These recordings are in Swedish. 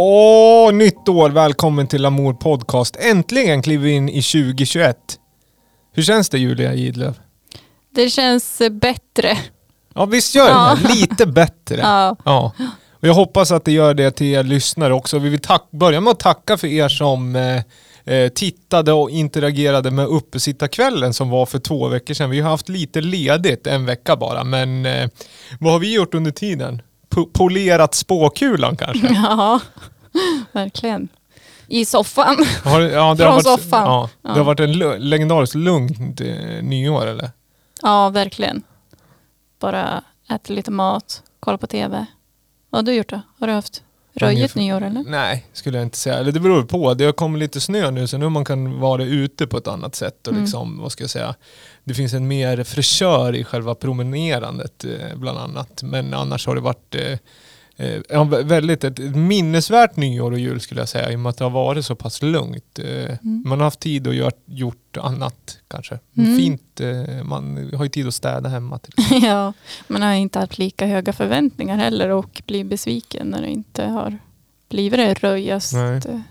Åh, nytt år! Välkommen till Lamour Podcast. Äntligen kliver vi in i 2021. Hur känns det Julia Gidlöf? Det känns eh, bättre. Ja, visst gör Ja. det Lite bättre. Ja. Ja. Och jag hoppas att det gör det till er lyssnare också. Vi vill börja med att tacka för er som eh, eh, tittade och interagerade med uppesittarkvällen som var för två veckor sedan. Vi har haft lite ledigt, en vecka bara, men eh, vad har vi gjort under tiden? Po- polerat spåkulan kanske? Ja, verkligen. I soffan. Har, ja, Från varit, soffan. Ja, det Ja. har varit en legendariskt lugnt eh, nyår eller? Ja, verkligen. Bara äta lite mat, kolla på tv. Vad har du gjort då? Har du haft röjigt nyår eller? Nej, skulle jag inte säga. Eller det beror på. Det har kommit lite snö nu så nu man kan vara ute på ett annat sätt och Mm. liksom, vad ska jag säga, det finns en mer fräschör i själva promenerandet eh, bland annat. Men annars har det varit eh, eh, väldigt ett ett minnesvärt nyår och jul skulle jag säga i och med att det har varit så pass lugnt. Eh, Man har haft tid att göra, gjort annat kanske. Mm. Fint, eh, man har ju tid att städa hemma till ja, man har inte haft lika höga förväntningar heller och blir besviken när det inte har blivit det röjigaste Nej.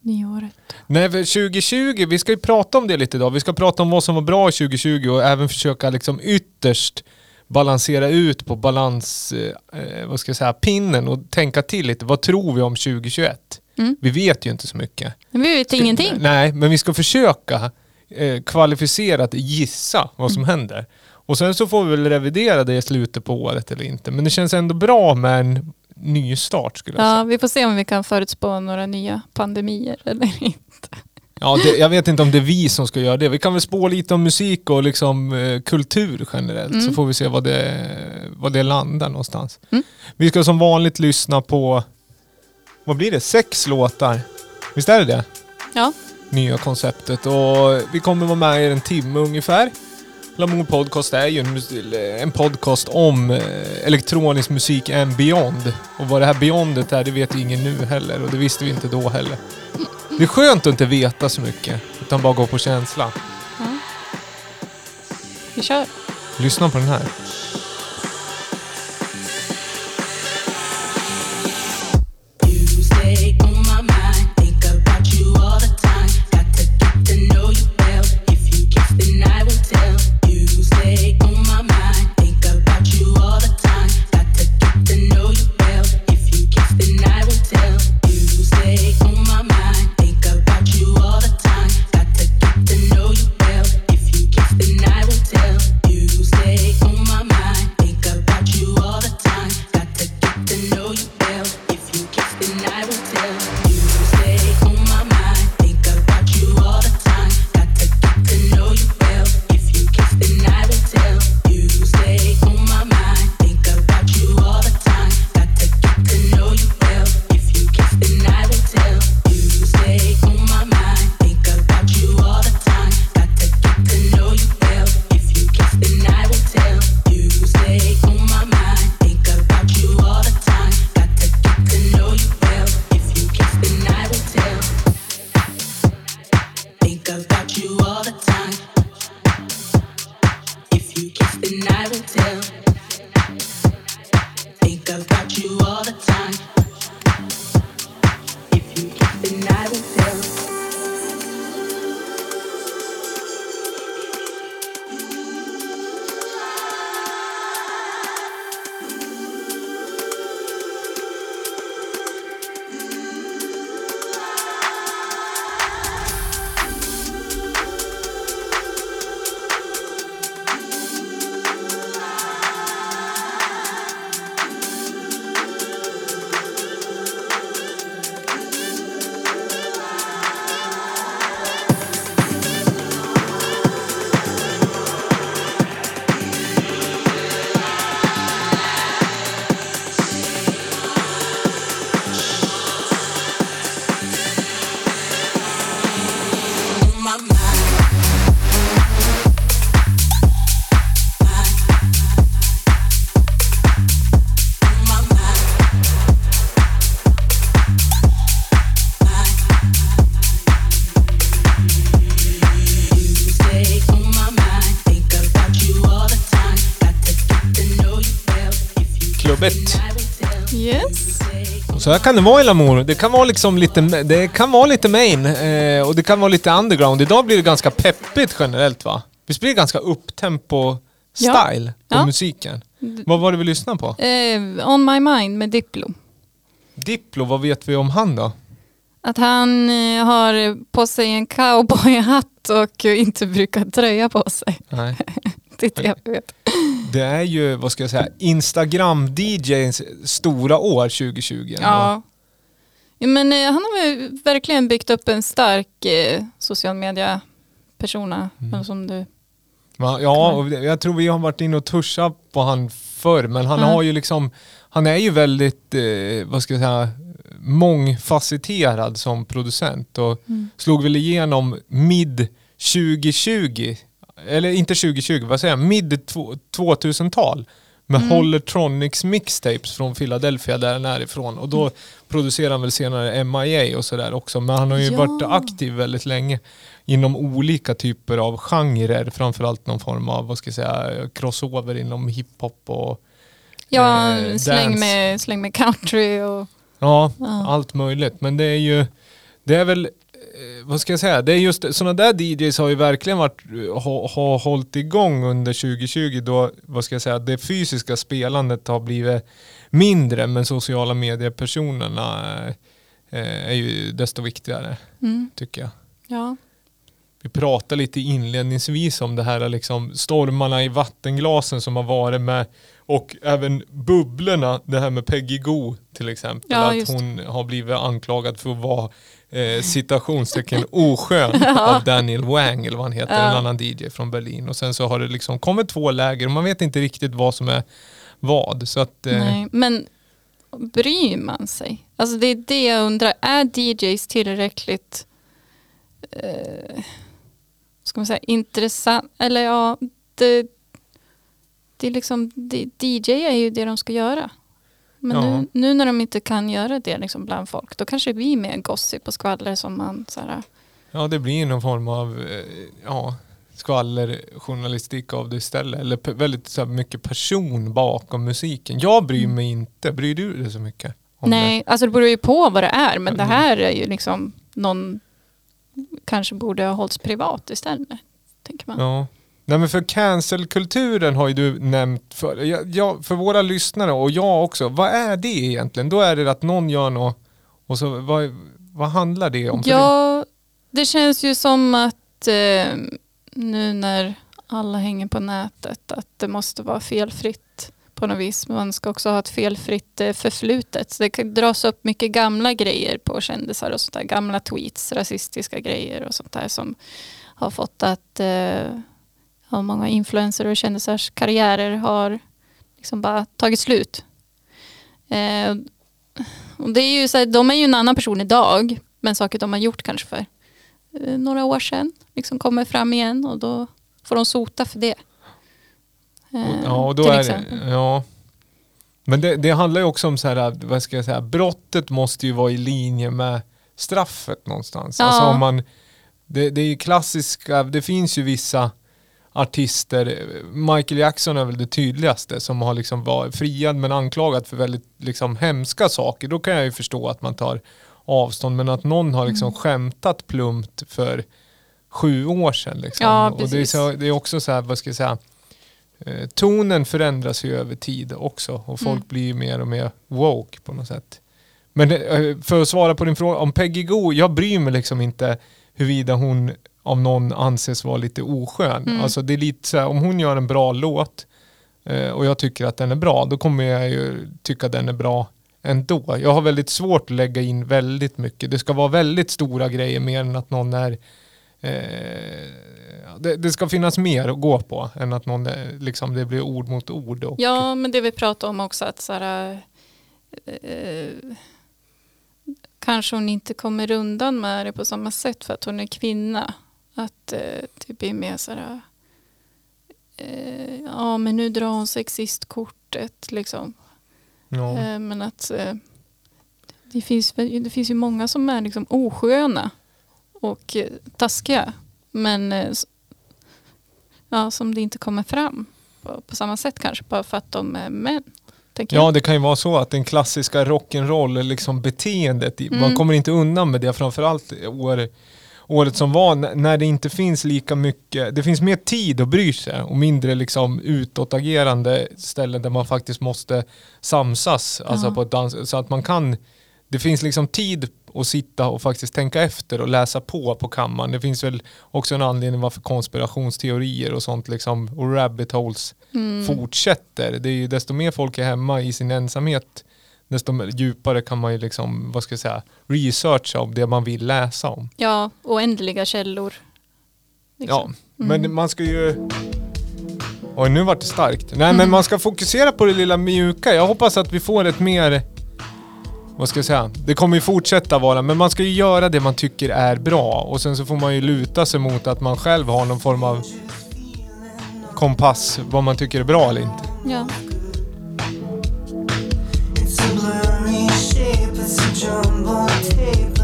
nyåret. Nej, för 2020, vi ska ju prata om det lite idag. Vi ska prata om vad som var bra i 2020 och även försöka liksom ytterst balansera ut på balans, eh, vad ska jag säga, pinnen och tänka till lite. Vad tror vi om 2021? Mm. Vi vet ju inte så mycket. Men vi vet ingenting. Nej, men vi ska försöka eh, kvalificerat gissa vad som händer. Och sen så får vi väl revidera det i slutet på året eller inte. Men det känns ändå bra med en ny start skulle jag säga. Ja, vi får se om vi kan förutspå några nya pandemier eller inte. Ja, det, jag vet inte om det är vi som ska göra det. Vi kan väl spå lite om musik och liksom, eh, kultur generellt Mm. så får vi se vad det, vad det landar någonstans. Mm. Vi ska som vanligt lyssna på, vad blir det, sex låtar? Visst är det det? Ja, Nya konceptet och vi kommer vara med i en timme ungefär. Lamour Podcast är ju en, podcast om eh, elektronisk musik and beyond. Och vad det här beyondet är, det vet ingen nu heller och det visste vi inte då heller. Det är skönt att inte veta så mycket, utan bara gå på känsla. vi kör. Lyssna på den här. Så här kan det vara i Lamour. Det kan vara liksom lite, det kan vara lite main eh, och det kan vara lite underground. Idag blir det ganska peppigt generellt va? Visst blir det ganska upptempo Ja. style på Ja. musiken? Vad var det vi lyssnade på? Eh, On My Mind med Diplo. Diplo, vad vet vi om han då? Att han eh, har på sig en cowboyhatt och inte brukar tröja på sig. Nej. Det är det jag vet. Det är ju, vad ska jag säga, Instagram-DJs stora år 2020. ändå. Ja. Ja, Men eh, han har verkligen byggt upp en stark eh, social media persona. Mm. Som du. Va? Ja, och jag tror vi har varit inne och tuschat på han förr, men han Mm. har ju liksom, han är ju väldigt, eh, vad ska jag säga, mångfacetterad som producent och Mm. slog väl igenom mid 2020, eller inte 2020, vad säger jag, mid två- 2000-tal med Mm. Hollertronics mixtapes från Philadelphia där han är ifrån och då producerade han väl senare MIA och sådär också men han har ju Ja. varit aktiv väldigt länge inom olika typer av genrer, framförallt någon form av, vad ska jag säga, crossover inom hiphop och Ja, Eh, släng, med, släng med country och... ja, Ja. allt möjligt. Men det är ju, det är väl, vad ska jag säga, det är just sådana där DJs har ju verkligen varit, ha, ha hållit igång under 2020 då, vad ska jag säga, det fysiska spelandet har blivit mindre men sociala mediepersonerna eh, är ju desto viktigare Mm, tycker jag. ja. Vi pratade lite inledningsvis om det här liksom stormarna i vattenglasen som har varit med och även bubblorna, det här med Peggy Go till exempel. Ja, att hon har blivit anklagad för att vara eh, citationstecken oskön av Daniel Wang eller vad han heter, Ja. en annan DJ från Berlin. Och sen så har det liksom kommit två läger och man vet inte riktigt vad som är vad. Så att, eh, Nej, men bryr man sig? Alltså det är det jag undrar. Är DJs tillräckligt eh, ska man säga, intressant? Eller ja, det, det är liksom, det, DJ är ju det de ska göra. Men Ja. nu, nu när de inte kan göra det liksom bland folk, då kanske vi är mer gossip och skvaller som man så här, Ja, det blir någon form av eh, ja, skvallerjournalistik av det istället. Eller väldigt så mycket person bakom musiken. Jag bryr mig inte. Bryr du dig så mycket? Nej, alltså det beror ju på vad det är, men det Mm. här är ju liksom någon kanske borde ha hållits privat istället. Tänker man. Det? Ja. Nej men för cancelkulturen har ju du nämnt för, ja, ja, för våra lyssnare och jag också. Vad är det egentligen? Då är det att någon gör något och så vad, vad handlar det om? Ja, det känns ju som att eh, nu när alla hänger på nätet att det måste vara felfritt på något vis. Man ska också ha ett felfritt eh, förflutet. Så det kan dras upp mycket gamla grejer på kändisar och sånt där. Gamla tweets, rasistiska grejer och sånt där som har fått att eh, ja, många influencer och kändisars karriärer har liksom bara tagit slut. Eh, och det är ju så här, de är ju en annan person idag, men saker de har gjort kanske för eh, några år sedan liksom kommer fram igen och då får de sota för det. Eh, Och, ja, och då till är exempel. det, ja. Men det, det handlar ju också om så här, vad ska jag säga, brottet måste ju vara i linje med straffet någonstans. Ja. Alltså om man, det, det är ju klassiska, det finns ju vissa artister, Michael Jackson är väl det tydligaste som har liksom varit friad men anklagad för väldigt liksom hemska saker. Då kan jag ju förstå att man tar avstånd men att någon har Mm. liksom skämtat plumpt för sju år sedan. Liksom. Ja, och det är, så, det är också så här, vad ska jag säga, Eh, tonen förändras ju över tid också och folk Mm. blir ju mer och mer woke på något sätt. Men eh, för att svara på din fråga om Peggy Go, jag bryr mig liksom inte huruvida hon av någon anses vara lite oskön. Mm. Alltså det är lite så här, om hon gör en bra låt eh, och jag tycker att den är bra, då kommer jag ju tycka den är bra ändå. Jag har väldigt svårt att lägga in väldigt mycket. Det ska vara väldigt stora grejer mer än att någon är eh, det, det ska finnas mer att gå på än att någon är, liksom, det blir ord mot ord. Och, Ja, men det vi pratade om också att så här, eh, kanske hon inte kommer undan med det på samma sätt för att hon är kvinna. Att eh, det blir mer så här, eh, ja men nu drar hon sexistkortet liksom. ja. Eh, men att eh, det, finns, det finns ju många som är liksom osköna och eh, taskiga. Men eh, ja, som det inte kommer fram på, på samma sätt kanske bara för att de är män. Ja, det kan ju vara så att den klassiska rock'n'roll liksom beteendet, i- man Mm. kommer inte undan med det framförallt år, året som var när det inte finns lika mycket, det finns mer tid att bry sig och mindre liksom utåtagerande ställen där man faktiskt måste samsas, alltså Ja. på dans, så att man kan, det finns liksom tid att sitta och faktiskt tänka efter och läsa på på kammaren. Det finns väl också en anledning varför konspirationsteorier och sånt liksom, och rabbit holes Mm. fortsätter. Det är ju desto mer folk är hemma i sin ensamhet, desto djupare kan man ju liksom, vad ska jag säga, researcha om det man vill läsa om. Ja, oändliga källor. Liksom. Ja, men man ska ju... Oj, nu vart det starkt. Nej, men Mm. man ska fokusera på det lilla mjuka. Jag hoppas att vi får ett mer... Vad ska jag säga? Det kommer ju fortsätta vara, men man ska ju göra det man tycker är bra. Och sen så får man ju luta sig mot att man själv har någon form av kompass, vad man tycker är bra eller inte. Ja. It's a blurry shape, it's a jumbo tapeless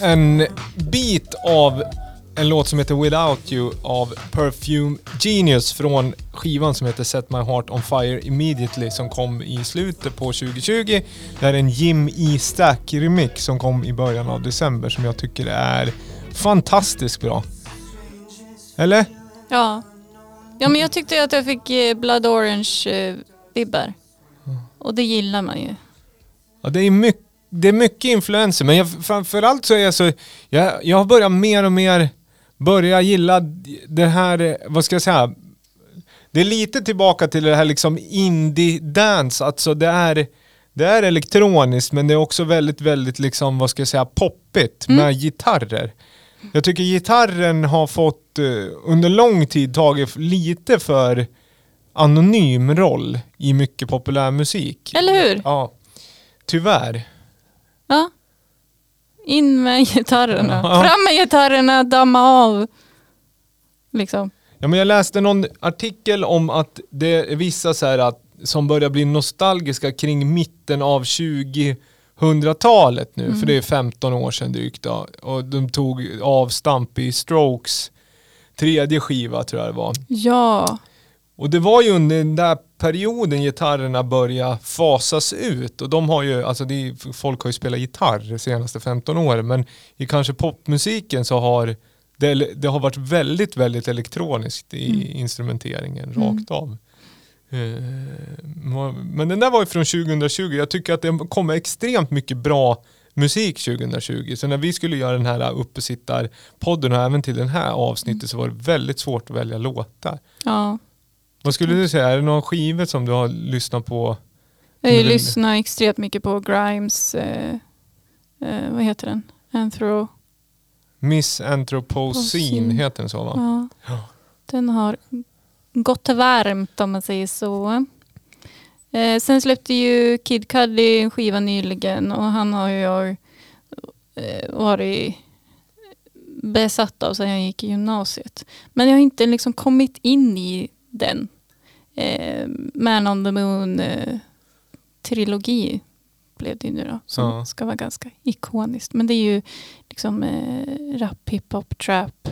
en bit av en låt som heter Without You av Perfume Genius från skivan som heter Set My Heart On Fire Immediately som kom i slutet på 2020. Det är en Jim E. Stack remix som kom i början av december som jag tycker är fantastiskt bra. Eller? Ja. ja, men jag tyckte att jag fick eh, Blood Orange-vibbar. Och det gillar man ju. Ja, det är mycket, det är mycket influenser, men jag, framförallt så är jag så, jag, jag har börjat mer och mer börja gilla det här, vad ska jag säga, det är lite tillbaka till det här liksom indie-dance, alltså det är, det är elektroniskt men det är också väldigt, väldigt liksom, vad ska jag säga, poppigt med gitarrer. Jag tycker gitarren har fått eh, under lång tid tagit lite för anonym roll i mycket populärmusik. Eller hur? Ja, tyvärr. Ja. In med gitarrerna. Ja. Fram med gitarrerna, damma av. Liksom. Ja, men jag läste någon artikel om att det är vissa så här att, som börjar bli nostalgiska kring mitten av 2000-talet nu, för det är 15 år sedan drygt då. Och de tog avstamp i Strokes tredje skiva tror jag det var. Ja. Och det var ju under den där perioden gitarrerna började fasas ut och de har ju, alltså är, folk har ju spelat gitarr de senaste 15 åren men i kanske popmusiken så har det, det har varit väldigt, väldigt elektroniskt i instrumenteringen rakt av. Eh, Men den där var ju från 2020, jag tycker att det kommer extremt mycket bra musik 2020. Så när vi skulle göra den här uppesittarpodden och även till den här avsnittet så var det väldigt svårt att välja låtar. ja. Vad skulle du säga, är det någon skivor som du har lyssnat på? Jag det- lyssnar extremt mycket på Grimes, eh, eh, vad heter den? Anthro. Miss Anthropocene Pocene. heter den så va? Ja. Ja. Den har gått varmt om man säger så. Eh, sen släppte ju Kid Cudi en skiva nyligen och han har jag eh, varit besatt av sedan jag gick i gymnasiet. Men jag har inte liksom kommit in i den. Eh, Man on the Moon eh, trilogi blev det ju nu då. Som Ja. ska vara ganska ikoniskt. Men det är ju liksom eh, rap, hiphop, trap.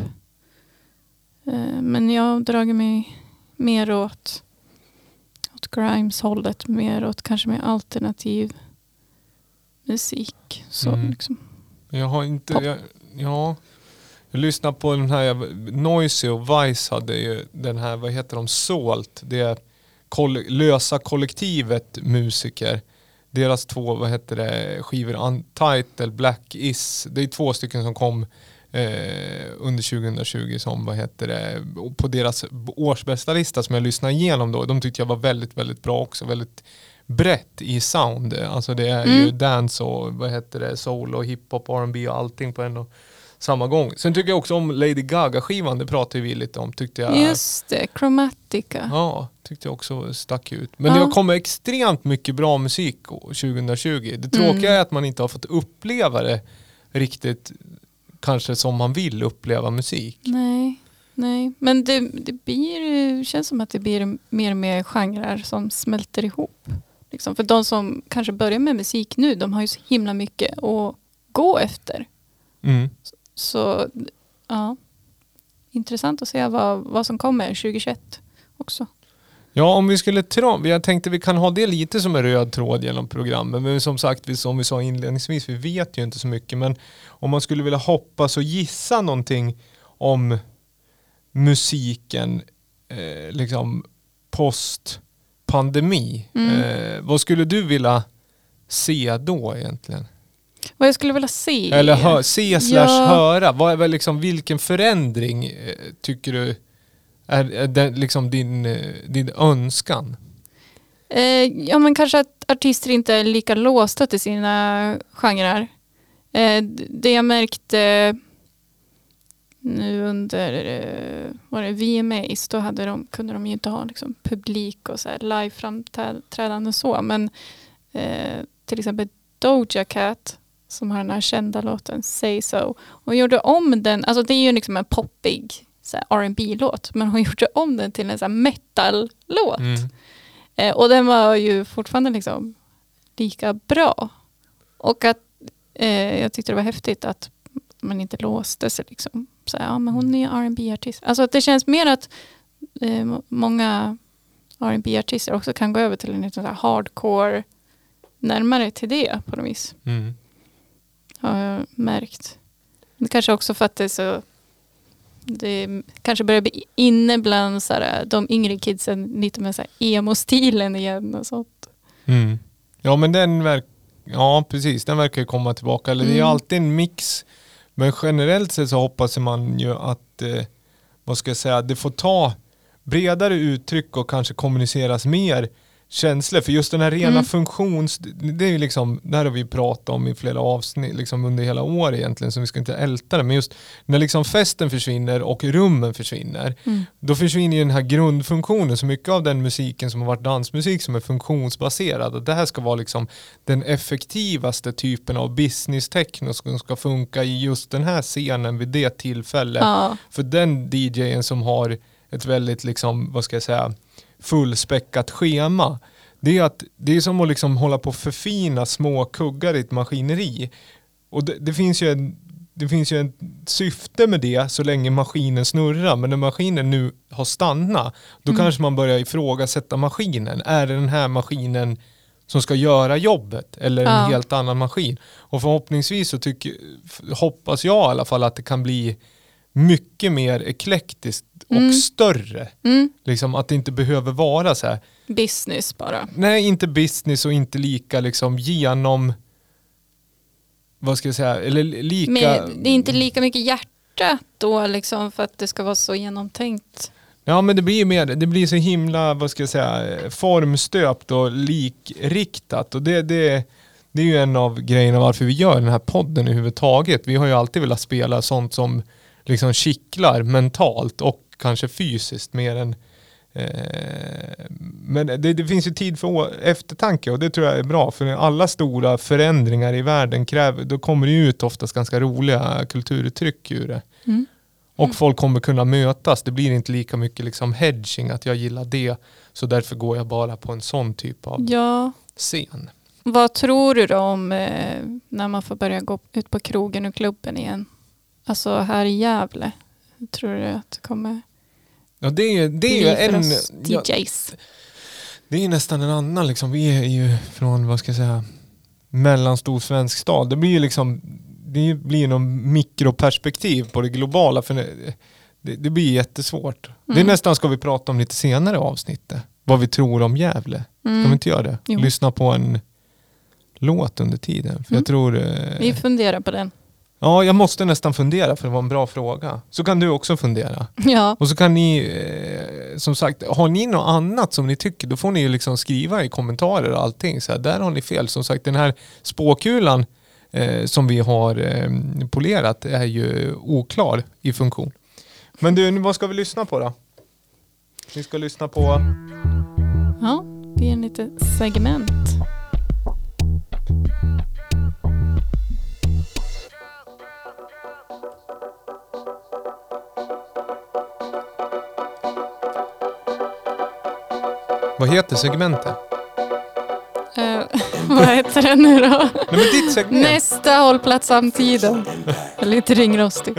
Eh, men jag har dragit mig mer åt, åt Grimes-hållet. Mer åt kanske mer alternativ musik. Så Mm. liksom. Jag har inte, jag, ja. Jag lyssnar på den här, Noisy och Vice hade ju den här, vad heter de, Salt. Det är koll, lösa kollektivet musiker. Deras två, vad heter det, skivor, Untitled, Black Is. Det är två stycken som kom eh, under 2020 som, vad heter det, på deras årsbästa lista som jag lyssnade igenom då. De tyckte jag var väldigt, väldigt bra också. Väldigt brett i sound. Alltså det är ju Mm. dance och vad heter det, soul och hiphop, R&B och allting på en och samma gång. Sen tycker jag också om Lady Gaga-skivan, det pratade vi lite om. Tyckte jag, Just det, Chromatica. Ja, tyckte jag också stack ut. Men Ja. det har kommit extremt mycket bra musik 2020. Det tråkiga Mm. är att man inte har fått uppleva det riktigt kanske som man vill uppleva musik. Nej, nej. Men det, det blir, känns som att det blir mer och mer genrer som smälter ihop. Liksom. För de som kanske börjar med musik nu, de har ju så himla mycket att gå efter. Mm. Så ja, intressant att se vad, vad som kommer 2021 också. Ja, om vi skulle tro, jag tänkte vi kan ha det lite som en röd tråd genom programmet. Men som sagt, som vi sa inledningsvis, vi vet ju inte så mycket. Men om man skulle vilja hoppas och gissa någonting om musiken eh, liksom post pandemi. Mm. Eh, vad skulle du vilja se då egentligen? Vad jag skulle vilja se. Eller hö, se slash Ja. höra. Vad är väl liksom, vilken förändring eh, tycker du är, är den, liksom din, eh, din önskan? Eh, ja men kanske att artister inte är lika låsta till sina genrer. Eh, det jag märkte nu under eh, var det VMAs, då hade de, kunde de ju inte ha liksom, publik och så här live-framträdande så. Men eh, till exempel Doja Cat som har den här kända låten Say So. Hon gjorde om den, alltså det är ju liksom en poppig rb låt men hon gjorde om den till en så metal-låt. Mm. Eh, och den var ju fortfarande liksom lika bra. Och att eh, jag tyckte det var häftigt att man inte låste sig liksom. Så, ja, men hon är ju rb artist Alltså att det känns mer att eh, må- många rb artister också kan gå över till en lite så hardcore närmare till det på något vis. Mm. Har jag märkt. Det kanske också för att det är så det kanske börjar bli inne bland så här, de yngre kidsen lite med emo-stilen igen och sånt. Mm. Ja men den verkar, ja precis, den verkar komma tillbaka. Eller det är Mm. alltid en mix. Men generellt sett så hoppas man ju att, eh, vad ska jag säga, det får ta bredare uttryck och kanske kommuniceras mer känslor. För just den här rena Mm. funktions, det är ju liksom, det här har vi pratat om i flera avsnitt, liksom under hela år egentligen, så vi ska inte älta det. Men just när liksom festen försvinner och rummen försvinner, Mm. då försvinner ju den här grundfunktionen. Så mycket av den musiken som har varit dansmusik som är funktionsbaserad. Och det här ska vara liksom den effektivaste typen av business techno som ska funka i just den här scenen vid det tillfället. Ja, För den DJen som har ett väldigt, liksom, vad ska jag säga, fullspäckat schema. Det är, att, det är som att liksom hålla på att förfina små kuggar i ett maskineri. Och det, det finns ju en det finns ju ett syfte med det så länge maskinen snurrar. Men när maskinen nu har stannat, då Mm. kanske man börjar ifrågasätta maskinen. Är det den här maskinen som ska göra jobbet eller en Ja. helt annan maskin? Och förhoppningsvis så tycker, hoppas jag i alla fall att det kan bli mycket mer eklektiskt och Mm. större. mm. Liksom att det inte behöver vara så här. business bara. Nej, inte business och inte lika liksom genom vad ska jag säga, eller lika... Men det är inte lika mycket hjärta då liksom för att det ska vara så genomtänkt. Ja men det blir ju mer, det blir så himla, vad ska jag säga, formstöpt och likriktat. Och det, det, det är ju en av grejerna varför vi gör den här podden överhuvudtaget. Vi har ju alltid velat spela sånt som liksom kittlar mentalt och kanske fysiskt mer än eh, men det, det finns ju tid för eftertanke och det tror jag är bra för alla stora förändringar i världen kräver, då kommer det ut oftast ganska roliga kulturuttryck ur det. Mm. Och folk kommer kunna mötas. Det blir inte lika mycket liksom hedging att jag gillar det. Så därför går jag bara på en sån typ av Ja, scen. vad tror du då om eh, när man får börja gå ut på krogen och klubben igen? Alltså här i Gävle. Tror du att det kommer Ja, det är, det är för en... Ja, det är nästan en annan liksom. Vi är ju från, vad ska jag säga, mellanstor svensk stad. Det blir ju liksom, det blir någon mikroperspektiv på det globala. För det, det, blir jättesvårt. Det är Mm. nästan ska vi prata om lite senare avsnittet. Vad vi tror om Gävle. Ska vi Mm. inte göra det? Jo. Lyssna på en låt under tiden. För Mm. jag tror... eh, Vi funderar på den. Ja, jag måste nästan fundera för det var en bra fråga. Så kan du också fundera. Ja, Och så kan ni, eh, som sagt, har ni något annat som ni tycker, då får ni ju liksom skriva i kommentarer och allting. Så här, där har ni fel. Som sagt, den här spåkulan eh, som vi har eh, polerat är ju oklar i funktion. Men du, vad ska vi lyssna på då? Vi ska lyssna på... ja det är en liten segment. Vad heter segmentet? Eh, vad heter det nu då? Nej. Nästa hållplats är lite ringrostig.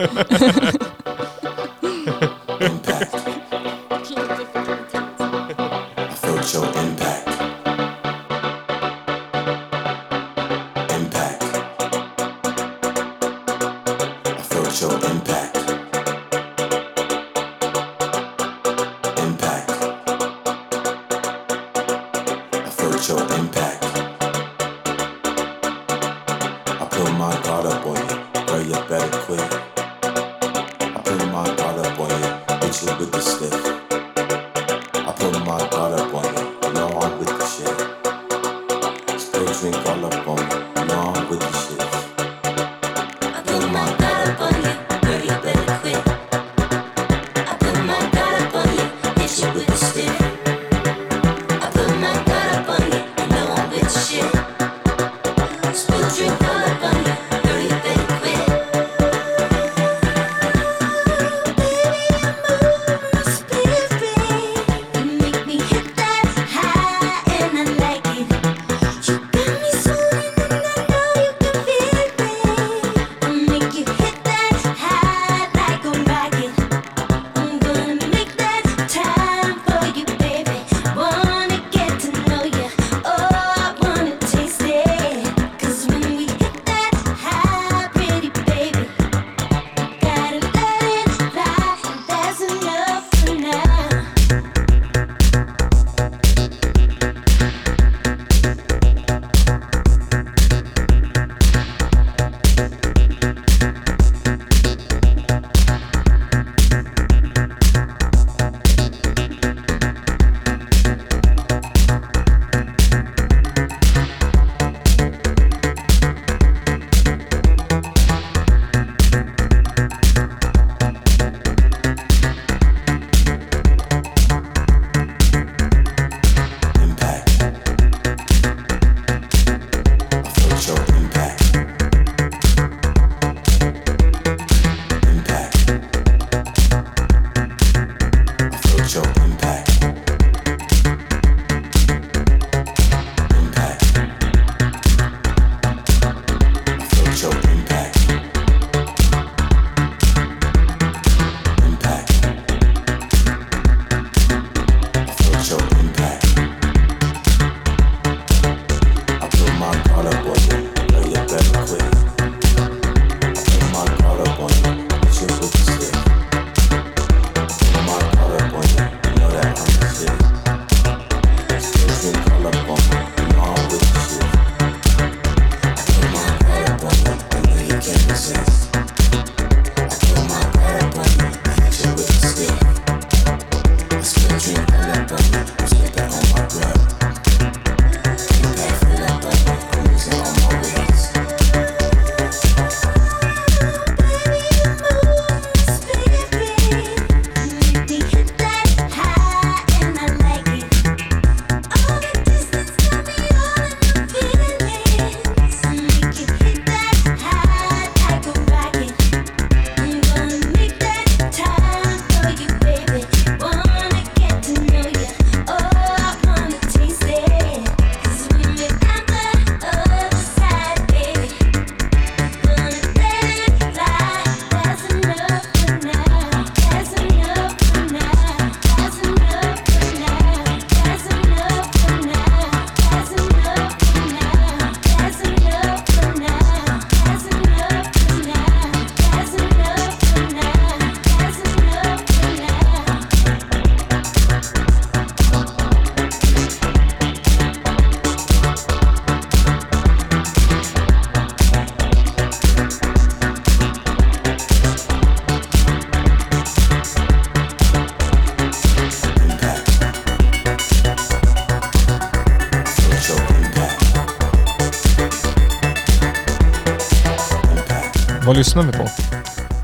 Lyssnar vi på?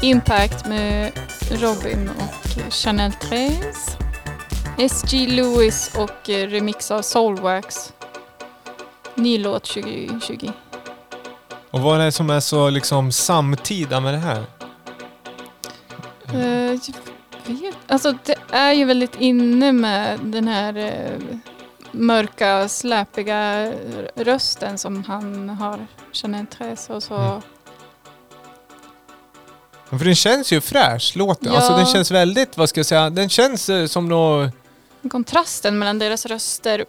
Impact med Robin och Chanel 3. SG Lewis och eh, remix av Soulwax. Ny låt 2020. Och vad är det som är så liksom samtida med det här? Eh, jag vet. Alltså det är ju väldigt inne med den här eh, mörka, släpiga rösten som han har. Chanel 3 och så. Mm. För den känns ju fräsch, låten. Ja. Alltså den känns väldigt, vad ska jag säga, den känns eh, som nå... Kontrasten mellan deras röster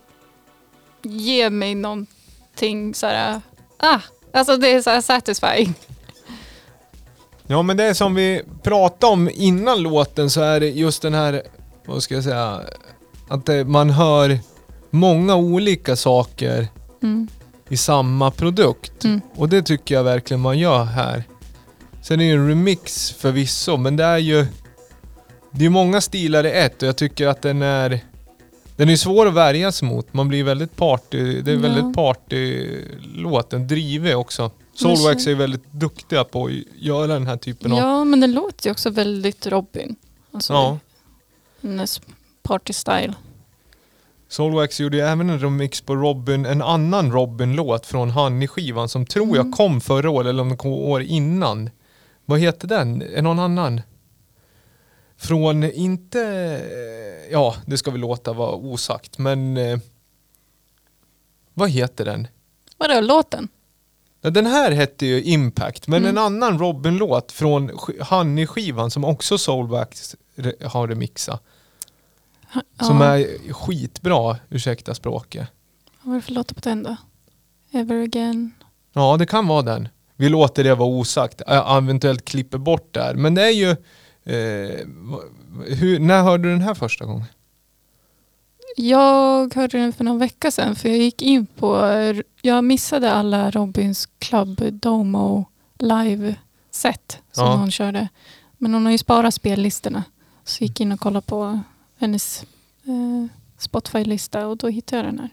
ger mig någonting så här. Ah, alltså det är så här satisfying. Ja men det är som vi pratade om innan låten så är det just den här, vad ska jag säga, att det, man hör många olika saker Mm. i samma produkt. Mm. Och det tycker jag verkligen man gör här. Sen är det ju en remix förvisso, men det är ju... Det är många stilar i ett och jag tycker att den är... Den är svår att värja sig mot. Man blir väldigt party... Det är Ja. väldigt partylåt. Den driver också. Soulwax är väldigt duktiga på att göra den här typen av... Ja, men den låter ju också väldigt Robin. Alltså, Ja. Hennes party style. Soulwax gjorde ju även en remix på Robin, en annan Robin-låt från Honey-skivan som tror Mm. jag kom förra året eller om det kom år innan. Vad heter den? Är någon annan? Från, inte, ja det ska vi låta vara osagt, men eh, vad heter den? Vadå, låten? Den här hette ju Impact, men Mm. en annan Robin-låt från sk- Honey-skivan som också Soulwax har remixat. Som ja. är skitbra, ursäkta språket. Vad var det för låtar på den då? Ever again. Ja, det kan vara den. Vi låter det vara osagt. Jag eventuellt klipper bort där. Men det är ju... Eh, hur, när hörde du den här första gången? Jag hörde den för någon vecka sedan för jag gick in på, jag missade alla Robins Club Domo live-set som Ja. hon körde. Men hon har ju sparat spellistorna. Så gick in och kollade på hennes eh, Spotify-lista och då hittade jag den här.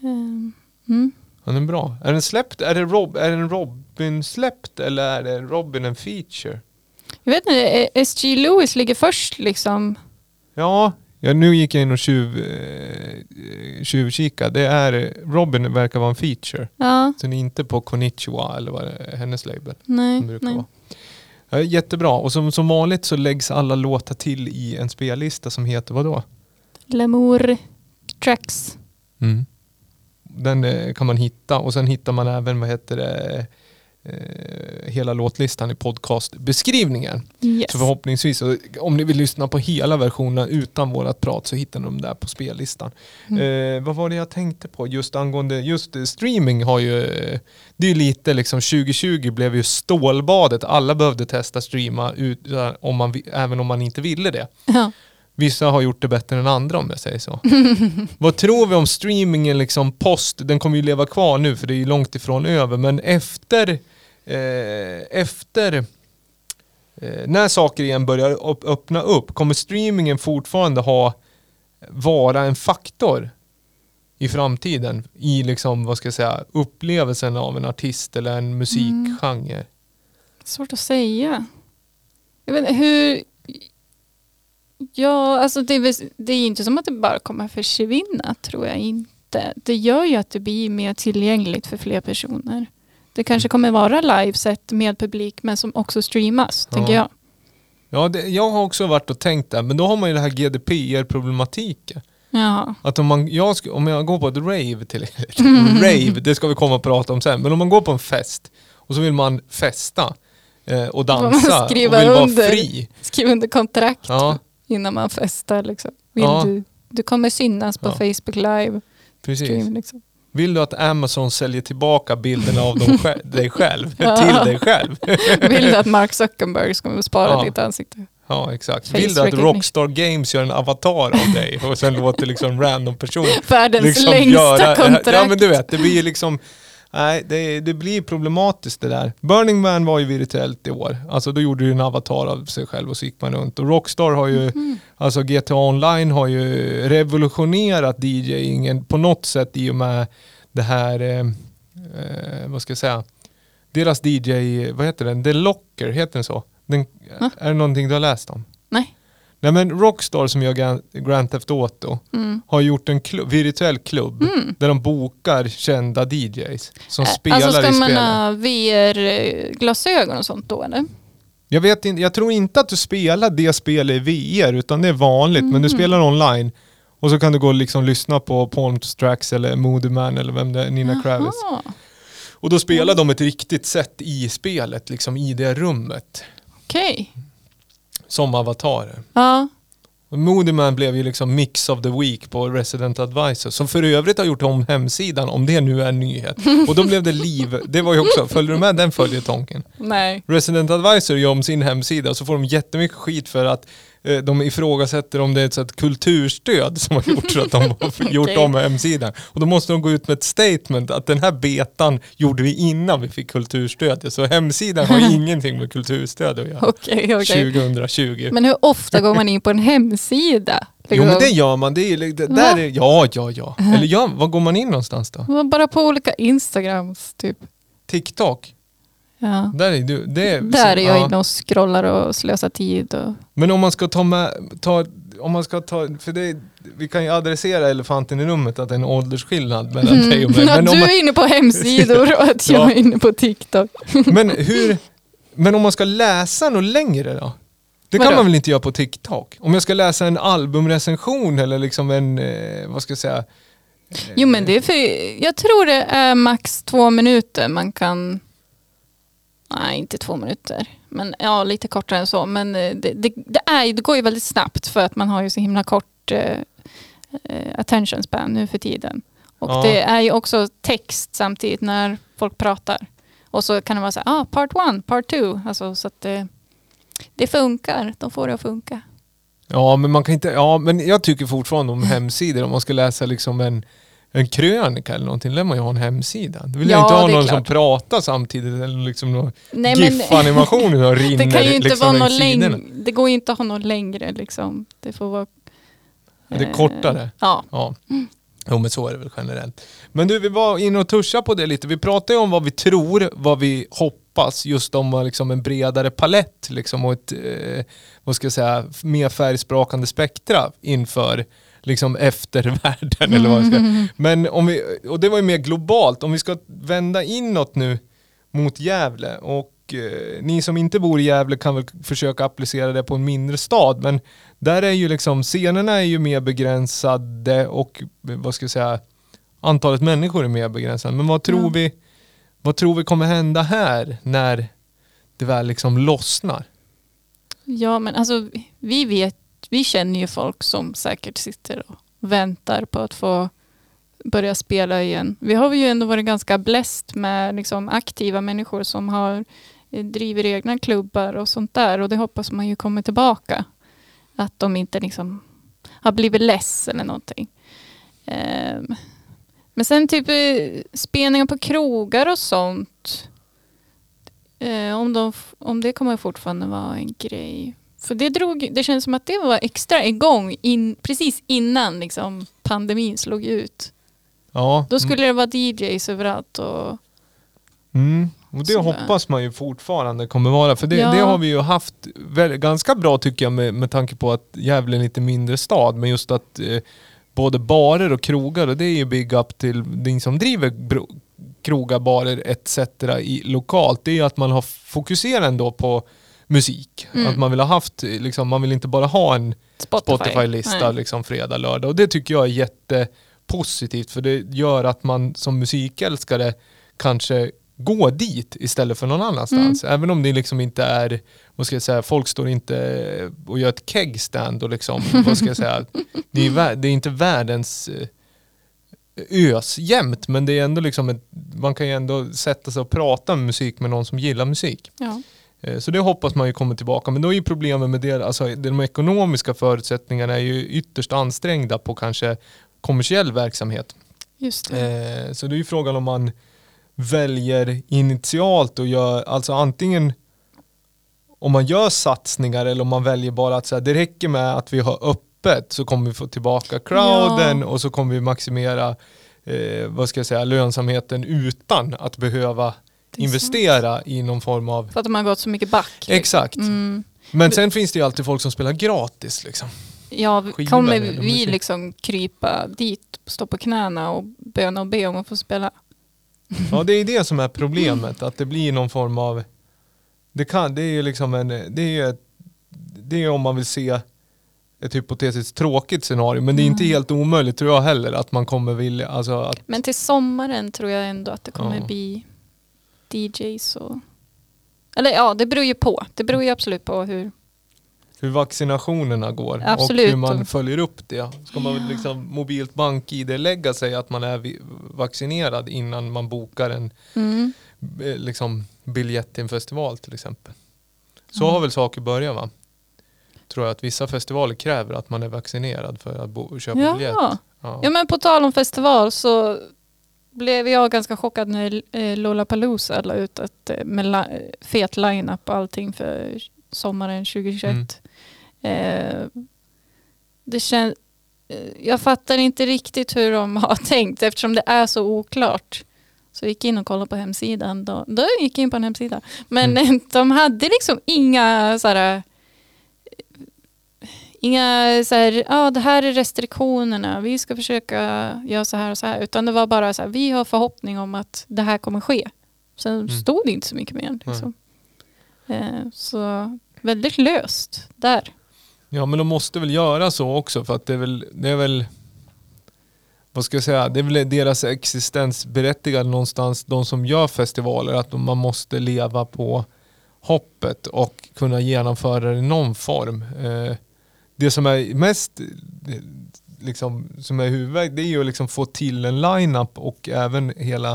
Ehm, mm. Ja, den är bra. Är den släppt? Är det, Rob, är den Robin släppt eller är det Robin en feature? Jag vet inte, eh, SG Lewis ligger först liksom. Ja, ja nu gick jag in och tjuv, eh, tjuvkika. Det är, Robin verkar vara en feature. Ja, Så den är inte på Konnichiwa eller vad det är, hennes label. nej. nej. vara. Ja, jättebra. Och som, som vanligt så läggs alla låtar till i en spellista som heter vad då? L'amour tracks. Mm. Den eh, kan man hitta och sen hittar man även vad heter det, eh, hela låtlistan i podcastbeskrivningen. Yes. Så förhoppningsvis, om ni vill lyssna på hela versionen utan vårat prat så hittar ni dem där på spellistan. Mm. Eh, vad var det jag tänkte på just angående, just streaming har ju, det är lite liksom 2020 blev ju stålbadet, alla behövde testa streama ut, om man, även om man inte ville det. Ja. Vissa har gjort det bättre än andra om jag säger så. Vad tror vi om streamingen liksom post, den kommer ju leva kvar nu för det är ju långt ifrån över, men efter, eh, efter eh, när saker igen börjar öppna upp, kommer streamingen fortfarande ha, vara en faktor i framtiden i liksom, vad ska jag säga, upplevelsen av en artist eller en musikgenre? Mm. Svårt att säga. Jag vet inte, hur... Ja, alltså det är, det är inte som att det bara kommer försvinna, tror jag inte. Det gör ju att det blir mer tillgängligt för fler personer. Det kanske kommer vara liveset med publik, men som också streamas, Ja. tänker jag. Ja, det, jag har också varit och tänkt där, men då har man ju det här GDPR-problematiken. Ja. Att om, man, jag, om jag går på ett rave till rave, det ska vi komma och prata om sen, men om man går på en fest och så vill man festa eh, och dansa och skriva vill vara under. fri. Skriv under kontrakt Ja, innan man festar. Liksom. Vill Ja. du, du kommer synas på Ja. Facebook live. precis. Stream, liksom. Vill du att Amazon säljer tillbaka bilderna av dig själv till dig själv? Vill du att Mark Zuckerberg ska spara Ja. ditt ansikte? Ja, exakt. Face Vill du att. Rockstar Games gör en avatar av dig och sen låter liksom random person Världens liksom längsta kontrakt. Ja men du vet, det blir liksom Nej, det, det blir problematiskt det där. Burning Man var ju virtuellt i år. Alltså då gjorde du en avatar av sig själv och så gick man runt. Och Rockstar har ju, Mhm. alltså GTA Online har ju revolutionerat DJingen på något sätt i och med det här, eh, eh, vad ska jag säga, deras DJ, vad heter den? The Locker, heter den så? Den, är det någonting du har läst om? Nej. Nej men Rockstar som gör Gran- Grand Theft Auto Mm. har gjort en klubb, virtuell klubb där de bokar kända DJs som spelar alltså ska i man spelet. ha VR-glasögon och sånt då eller? Jag, vet inte, jag tror inte att du spelar det spelet i VR utan det är vanligt men du Mhm. spelar online och så kan du gå och liksom lyssna på Palm Tracks eller Moody Man eller vem det är, Nina Kravitz. Jaha, Och då spelar de ett riktigt sätt i spelet, liksom i det rummet. Okej. Som avatarer. Ja. Och Moody Man blev ju liksom mix of the week på Resident Advisor som för övrigt har gjort om hemsidan om det nu är en nyhet. Och då blev det liv, det var ju också, följde du med den följetongen? Nej. Resident Advisor gör om sin hemsida och så får de jättemycket skit för att de ifrågasätter om det är ett sånt kulturstöd som har gjort så att de har gjort Okej. om hemsidan. Och då måste de gå ut med ett statement att den här betan gjorde vi innan vi fick kulturstöd. Så hemsidan har ingenting med kulturstöd att göra. Okej, okej. 2020. Men hur ofta går man in på en hemsida? Jo men det gör man. Det är, det, där är, ja, ja, ja. Eller ja, var går man in någonstans då? Bara på olika Instagrams typ. TikTok? Ja. Där är du. Det är, Där är jag ja. inne och scrollar och slösar tid. Och... Men om man ska ta med, ta, om man ska ta, för det, vi kan ju adressera elefanten i rummet att det är en åldersskillnad mellan dig och mig. Men, du man, är inne på hemsidor och att jag Ja. är inne på TikTok. men, hur, men om man ska läsa något längre då? Det kan Vadå? man väl inte göra på TikTok? Om jag ska läsa en albumrecension eller liksom en, eh, vad ska jag säga? Jo men det är för, jag tror det är max två minuter man kan, nej inte två minuter, men ja lite kortare än så. Men eh, det, det, det, är, det går ju väldigt snabbt för att man har ju så himla kort eh, eh, attention span nu för tiden. Och Ja. det är ju också text samtidigt när folk pratar. Och så kan det vara så här, ah, part one, part two, alltså så att det, det funkar, de får det att funka. Ja men man kan inte, ja men jag tycker fortfarande om hemsidor, om man ska läsa liksom en en krönika eller någonting, lär man ju ha en hemsida. Då vill jag Ja, inte ha någon som pratar samtidigt eller liksom någon GIF-animation och rinner Det kan ju inte liksom vara sidorna. längre. Det går ju inte att ha något längre liksom. Det får vara... Ja, Det är eh, kortare. Ja. Ja. Jo men så är det väl generellt. Men du, vi var inne och touchade på det lite. Vi pratade ju om vad vi tror, vad vi hoppas, just om liksom en bredare palett liksom och ett, eh, vad ska jag säga, mer färgsprakande spektra inför liksom eftervärlden eller vad ska. Men om vi, och det var ju mer globalt, om vi ska vända inåt nu mot Gävle och eh, ni som inte bor i Gävle kan väl försöka applicera det på en mindre stad men där är ju liksom scenerna är ju mer begränsade och eh, vad ska jag säga antalet människor är mer begränsat. Men vad tror Ja. vi vad tror vi kommer hända här när det väl liksom lossnar? ja, men alltså vi vet, vi känner ju folk som säkert sitter och väntar på att få börja spela igen. Vi har ju ändå varit ganska bläst med liksom aktiva människor som har eh, driver egna klubbar och sånt där och det hoppas man ju kommer tillbaka. Att de inte liksom har blivit less eller någonting. Um, men sen typ eh, spelningar på krogar och sånt. Um, om, de, om det kommer fortfarande vara en grej. För det, drog, det känns som att det var extra igång in, precis innan liksom, pandemin slog ut. Ja, Då skulle det vara DJs överallt. Och, Mm. Och det hoppas man ju fortfarande kommer vara. För det, Ja. det har vi ju haft väl, ganska bra tycker jag med, med tanke på att Gävle är en lite mindre stad. Men just att eh, både barer och krogar, och det är ju big up till ni som driver bro, krogar, barer etc. I, lokalt. Det är ju att man har fokuserat ändå på musik. Mm. Att man vill ha haft, liksom, man vill inte bara ha en Spotify. Spotify-lista Nej. liksom fredag, lördag. Och det tycker jag är jättepositivt för det gör att man som musikälskare kanske går dit istället för någon annanstans. Mm. Även om det liksom inte är, vad ska jag säga, folk står inte och gör ett kegstand och liksom, vad ska jag säga, det är, det är inte världens eh, ös jämt men det är ändå liksom ett, man kan ju ändå sätta sig och prata med musik med någon som gillar musik. Ja. Eh, Så det hoppas man ju kommer tillbaka. Men då är ju problemet med det, alltså de ekonomiska förutsättningarna är ju ytterst ansträngda på kanske kommersiell verksamhet. Just det. Eh, Så det är ju frågan om man väljer initialt och gör, alltså antingen om man gör satsningar eller om man väljer bara att säga det räcker med att vi har öppet så kommer vi få tillbaka crowden Ja. och så kommer vi maximera eh, vad ska jag säga, lönsamheten utan att behöva investera i någon form av... För att de har gått så mycket back. liksom. Exakt. Mm. Men sen finns det ju alltid folk som spelar gratis liksom. Ja, kommer vi liksom krypa dit, stå på knäna och böna och be om att få spela? Ja det är det som är problemet, att det blir någon form av... Det, kan, det är ju liksom en... Det är ju ett, det är om man vill se ett hypotetiskt tråkigt scenario, men det är inte Mm. helt omöjligt tror jag heller att man kommer vilja... Alltså att, Men till sommaren tror jag ändå att det kommer Ja. bli DJs och... Eller ja, det beror ju på. Det beror ju absolut på hur... hur vaccinationerna går Absolut. och hur man följer upp det. Ska man liksom mobilt bank-id-lägga sig att man är vaccinerad innan man bokar en Mm. eh, liksom, biljett till en festival till exempel. Så Mm. har väl saker börjat va? Tror jag att vissa festivaler kräver att man är vaccinerad för att köpa Ja. biljett. Ja. ja, men på tal om festival så blev jag ganska chockad när eh, Lollapalooza la ut ett eh, med fet line-up och allting för sommaren 2021. Eh, det kän- eh, jag fattar inte riktigt hur de har tänkt eftersom det är så oklart. Så jag gick in och kollade på hemsidan. Då, då gick jag in på en hemsida. Men Mm. de hade liksom inga så här, Inga så här, ja det här är restriktionerna, vi ska försöka göra så här och så här. Utan det var bara så här, vi har förhoppning om att det här kommer ske. Sen Mm. stod det inte så mycket mer. Liksom. Eh, så väldigt löst där. Ja men de måste väl göra så också för att det är väl, det är väl vad ska jag säga, det är väl deras existensberättigande någonstans, de som gör festivaler, att man måste leva på hoppet och kunna genomföra det i någon form. Eh, Det som är mest liksom, som är huvudväg, det är ju att liksom få till en line-up och även hela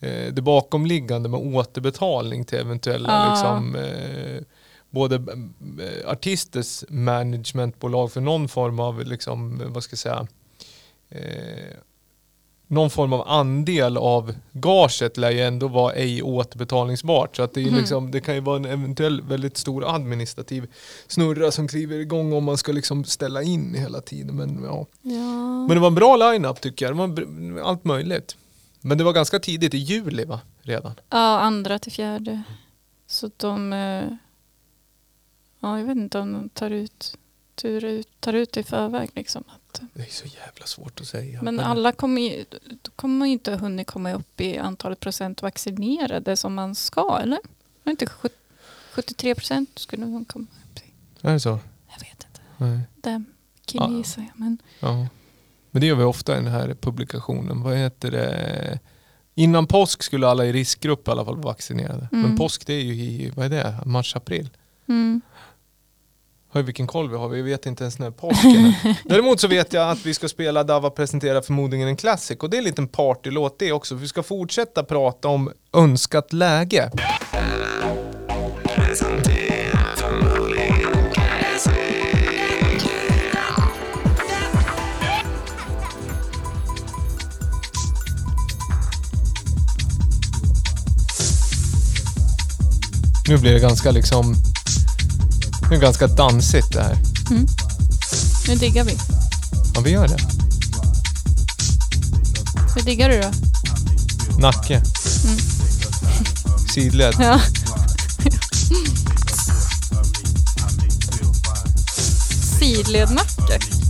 eh, det bakomliggande med återbetalning till eventuella Ja. liksom, eh, både eh, artisters managementbolag för någon form av, liksom, vad ska jag säga, eh, någon form av andel av gaget lär ju ändå vara ej återbetalningsbart. Så att det, är liksom, det kan ju vara en eventuell väldigt stor administrativ snurra som kliver igång om man ska liksom ställa in hela tiden. Men, ja. Ja. Men det var en bra line-up tycker jag. Det var allt möjligt. Men det var ganska tidigt, i juli va? Redan. Ja, andra till fjärde. Så de... eh, Ja, jag vet inte om de tar ut, tur ut, tar ut i förväg. Liksom. Det är så jävla svårt att säga. men alla kommer ju, kommer ju inte hunnit komma upp i antalet procent vaccinerade som man ska, eller? Var inte sjut- 73 procent skulle man komma upp till? Är det så? Jag vet inte. Nej. Det kan jag. Men Ja. Men det gör vi ofta i den här publikationen. Vad heter det? Innan påsk skulle alla i riskgrupp i alla fall vara vaccinerade. Men Mm. påsk det är ju i, vad är det? Mars, april. mm. Hör vilken koll vi har, vi vet inte ens när påsken är. Däremot så vet jag att vi ska spela Dava presenterar förmodligen en classic och det är en liten partylåt det också. Vi ska fortsätta prata om önskat läge. Nu blir det ganska liksom, det är ganska dansigt det här. Nu diggar vi. Ja, vi gör det. Hur diggar du då? Nacke. Sidled. Ja. Sidlednacke.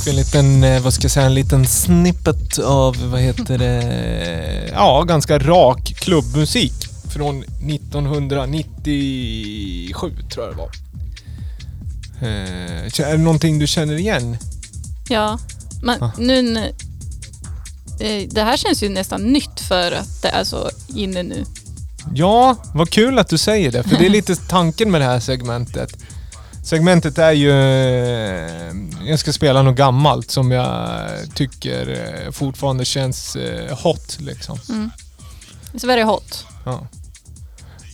Fick vi en liten, eh, vad ska jag säga, en liten snippet av, vad heter det, ja ganska rak klubbmusik från 1997 tror jag det var. Eh, Är det någonting du känner igen? Ja, men Ah. nu... eh, Det här känns ju nästan nytt för att det är så inne nu. Ja, vad kul att du säger det, för det är lite tanken med det här segmentet. Segmentet är ju... eh, Jag ska spela något gammalt som jag tycker eh, fortfarande känns eh, hot liksom. Sverige hot. Ja.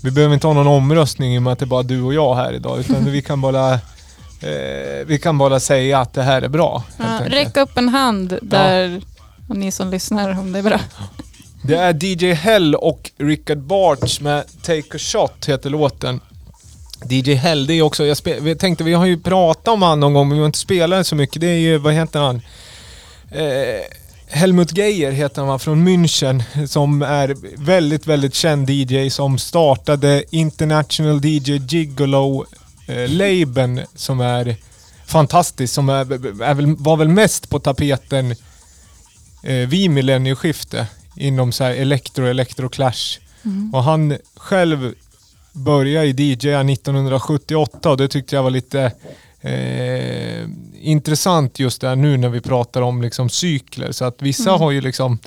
Vi behöver inte ha någon omröstning i och med att det är bara du och jag här idag, utan vi kan bara... Eh, vi kan bara säga att det här är bra. Ja, räck upp en hand där, och ni som lyssnar om det är bra. Det är DJ Hell och Richard Bartz med Take a Shot heter låten. DJ Hell, det är också, jag, spe, vi tänkte, vi har ju pratat om han någon gång men vi har inte spelat så mycket. Det är ju, vad heter han? Eh, Helmut Geijer heter han från München som är väldigt, väldigt känd DJ som startade International DJ Gigolo eh, labeln som är fantastisk, som är, är väl, var väl mest på tapeten eh, vid millennieskifte inom så här elektro, electroclash. Och han själv började i DJ 1978 och det tyckte jag var lite eh, intressant just där nu när vi pratar om liksom cykler. Så att vissa har ju liksom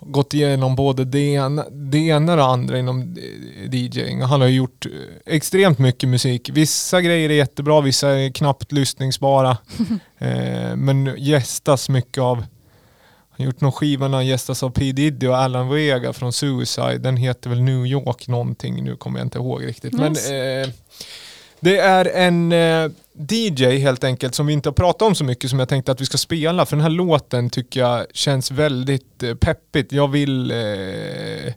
gått igenom både det ena, det ena och det andra inom DJing. Han har gjort eh, extremt mycket musik. Vissa grejer är jättebra, vissa är knappt lyssningsbara. eh, men gästas mycket av han gjort någon skiva när han gästas av P Diddy och Alan Vega från Suicide. Den heter väl New York någonting, nu kommer jag inte ihåg riktigt. Men Yes. eh, det är en eh, DJ helt enkelt som vi inte har pratat om så mycket som jag tänkte att vi ska spela. För den här låten tycker jag känns väldigt eh, peppigt. Jag vill eh,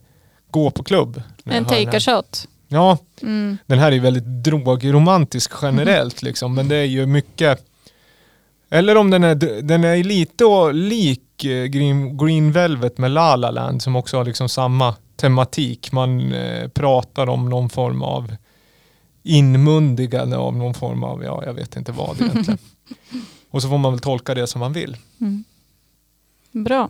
gå på klubb. En take a shot. Ja, Mm. den här är ju väldigt drogromantisk generellt liksom, men det är ju mycket eller om den är, den är lite lik Green, Green Velvet med La La Land som också har liksom samma tematik. Man eh, pratar om någon form av inmundigande av någon form av, ja jag vet inte vad egentligen. och så får man väl tolka det som man vill. Bra.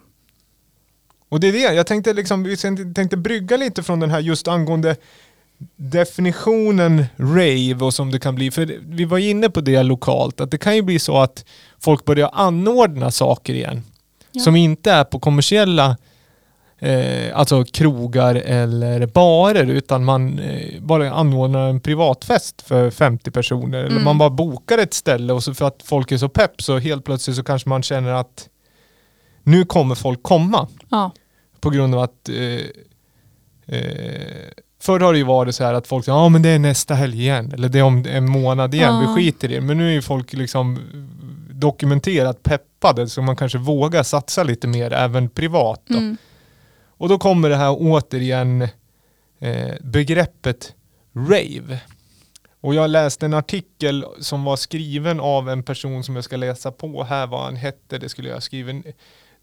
Och det är det, jag tänkte liksom, vi tänkte brygga lite från den här just angående definitionen rave och som det kan bli. För vi var inne på det lokalt, att det kan ju bli så att folk börjar anordna saker igen. Ja. Som inte är på kommersiella eh, alltså krogar eller barer utan man eh, bara anordnar en privatfest för 50 personer. Eller Mm. man bara bokar ett ställe och så för att folk är så pepp så helt plötsligt så kanske man känner att nu kommer folk komma. Ja. På grund av att eh, eh, Förr har det ju varit så här att folk säger men det är nästa helg igen. Eller det är om en månad igen. Ja. Vi skiter i det. Men nu är ju folk liksom dokumenterat peppade så man kanske vågar satsa lite mer även privat. Då. Mm. Och då kommer det här återigen eh, begreppet rave. Och jag läste en artikel som var skriven av en person som jag ska läsa på här vad han hette. Det skulle jag skriva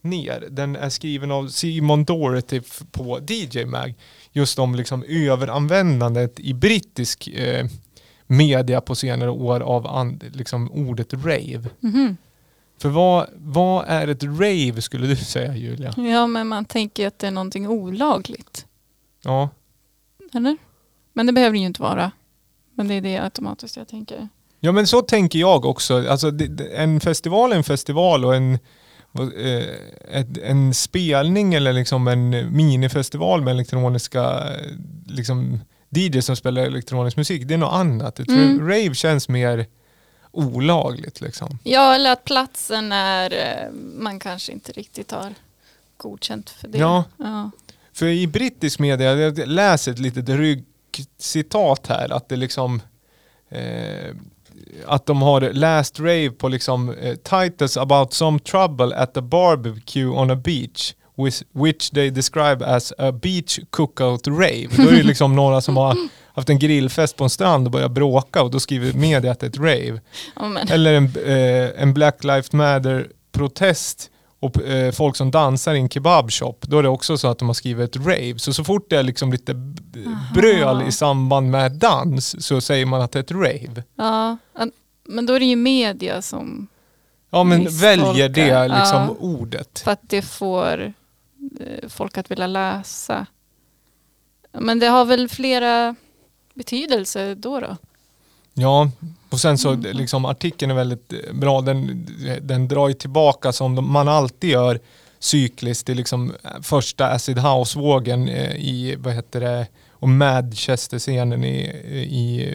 ner. Den är skriven av Simon Doherty på DJ Mag. Just om liksom överanvändandet i brittisk eh, media på senare år av liksom ordet rave. Mhm. För vad, vad är ett rave skulle du säga Julia? Ja, men man tänker att det är någonting olagligt. Ja. Eller? Men det behöver det ju inte vara. Men det är det automatiskt jag tänker. Ja men så tänker jag också. Alltså, en festival är en festival och en, eh, en spelning eller liksom en minifestival med elektroniska eh, liksom, DJ som spelar elektronisk musik, det är något annat. Ett Mm. rave känns mer olagligt liksom. Ja, eller att platsen är, eh, man kanske inte riktigt har godkänt för det. Ja. ja. För i brittisk media, jag läser ett litet ryggcitat här, att det liksom eh, att de har last rave på liksom eh, titles about some trouble at the barbecue on a beach which, they describe as a beach cookout rave. Då är det liksom några som har haft en grillfest på en strand och börjat bråka och då skriver media att det är ett rave. Men, Eller en, eh, en Black Lives Matter protest och eh, folk som dansar i en kebabshop, då är det också så att de har skrivit ett rave. Så så fort det är liksom lite bröl i samband med dans så säger man att det är ett rave. ja, men då är det ju media som Ja men väljer det liksom Ja. ordet. För att det får folk att vilja läsa. Men det har väl flera betydelser då då? Ja, och sen så Mm. liksom artikeln är väldigt eh, bra. Den, den drar ju tillbaka som man alltid gör cykliskt till liksom eh, första acid house-vågen eh, i, vad heter det, och Manchester-scenen i, i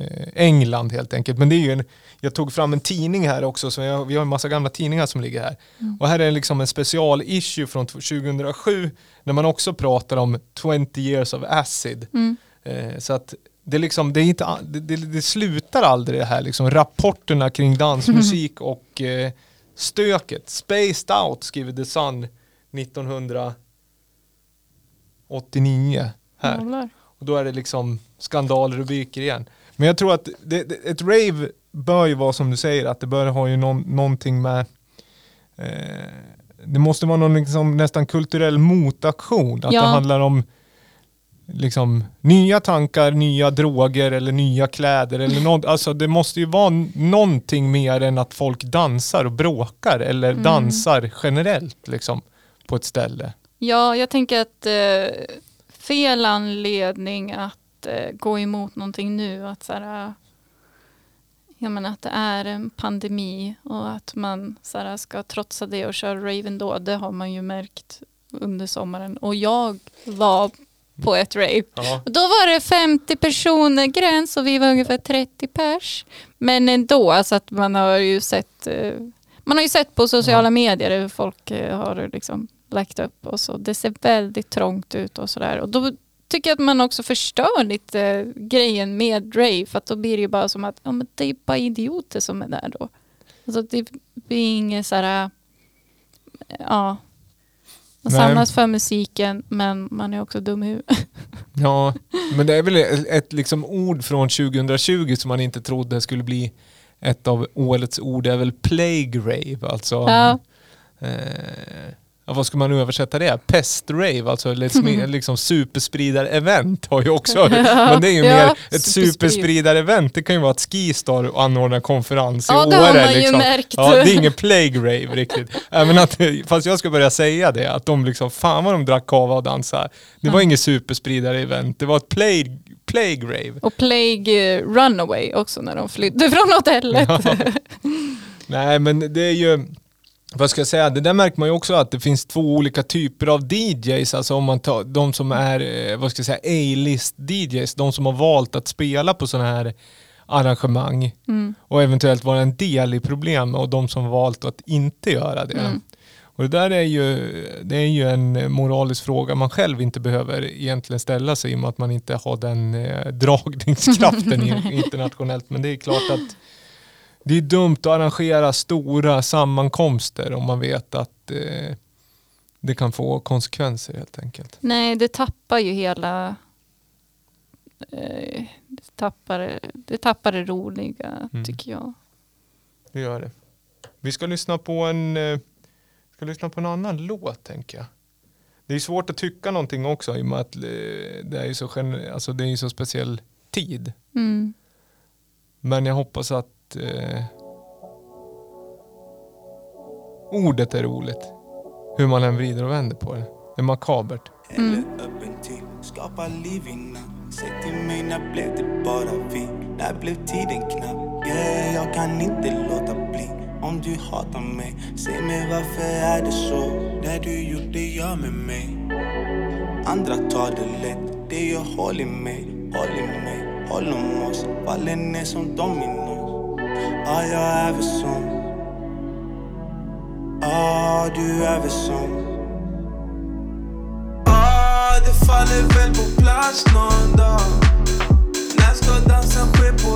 eh, England helt enkelt. Men det är ju en, jag tog fram en tidning här också, så jag, vi har en massa gamla tidningar som ligger här. Och här är liksom en special-issue från 2007 när man också pratar om 20 years of acid. Mm. Eh, så att det, liksom, det, är inte, det, det, slutar aldrig det här, liksom, rapporterna kring dansmusik och eh, stöket. Spaced out skriver The Sun 1989 här. Jävlar. Och då är det liksom skandalrubriker igen. Men jag tror att det, det, ett rave bör ju vara som du säger, att det bör ha ju någon, någonting med eh, det måste vara någon liksom nästan kulturell motaktion. Att Ja. det handlar om liksom nya tankar, nya droger eller nya kläder. Eller något. Alltså det måste ju vara någonting mer än att folk dansar och bråkar eller Mm. dansar generellt liksom, på ett ställe. Ja, jag tänker att eh, fel anledning att eh, gå emot någonting nu. Att, så här, eh, jag menar, att det är en pandemi och att man så här, ska trotsa det och köra raven då. Det har man ju märkt under sommaren. Och jag var på ett rave. Ja. Och Då var det 50 personer gräns och vi var ungefär 30 pers. Men ändå, alltså att man har ju sett eh, man har ju sett på sociala medier hur folk eh, har liksom lagt upp och så. Det ser väldigt trångt ut och sådär. Och då tycker jag att man också förstör lite eh, grejen med rave. För att då blir det ju bara som att ja, men det är bara idioter som är där då. Alltså det blir inget sådär, ja. Man Nej. samlas för musiken men man är också dum i huvudet. Ja, men det är väl ett, ett liksom ord från 2020 som man inte trodde skulle bli ett av årets ord. Det är väl plague rave, alltså. Ja. Eh, ja, vad ska man översätta det? Pest-rave, alltså liksom, liksom superspridar-event har ju också, men det är ju Ja, mer ett supersprid. superspridar-event. Det kan ju vara att Skistar anordnar konferens i Ja, Åre. det har man ju liksom. märkt. Ja, det är ingen plague rave riktigt. Även att, fast jag ska börja säga det, att de liksom, fan vad de drack kava och dansade. Det var Ja. inget superspridare-event, det var ett plague, plague rave. Och Plague eh, Runaway också när de flydde från hotellet. Nej men det är ju, vad ska jag säga, det där märker man ju också att det finns två olika typer av DJs, alltså om man tar de som är, eh, vad ska jag säga, A-list DJs, de som har valt att spela på sådana här arrangemang Mm. och eventuellt vara en del i problemet och de som valt att inte göra det. Mm. Och det där är ju, det är ju en moralisk fråga man själv inte behöver egentligen ställa sig i och med att man inte har den eh, dragningskraften internationellt. Men det är klart att det är dumt att arrangera stora sammankomster om man vet att eh, det kan få konsekvenser helt enkelt. Nej, det tappar ju hela... Eh, det, tappar, det tappar det roliga, Mm. tycker jag. Det gör det. Vi ska lyssna på en, eh, ska lyssna på en annan låt tänker jag. Det är svårt att tycka någonting också i och med att eh, det är så, alltså, det är så speciell tid. Mm. Men jag hoppas att eh, ordet är roligt. Hur man än vrider och vänder på det. Det är makabert. Eller öppen till, skapa liv innan Säg till mig när blev det bara vi? När blev tiden knapp? Yeah, jag kan inte låta bli Om du hatar mig, säg mig varför är det så? Det du gjort det gör med mig Andra tar det lätt, det gör håll i mig Håll i mig, håll om oss Faller ner som dominos Ja, jag är väl sån Ja, du är väl sån Ah, det faller väl på plats någon dag När ska dansen ske på?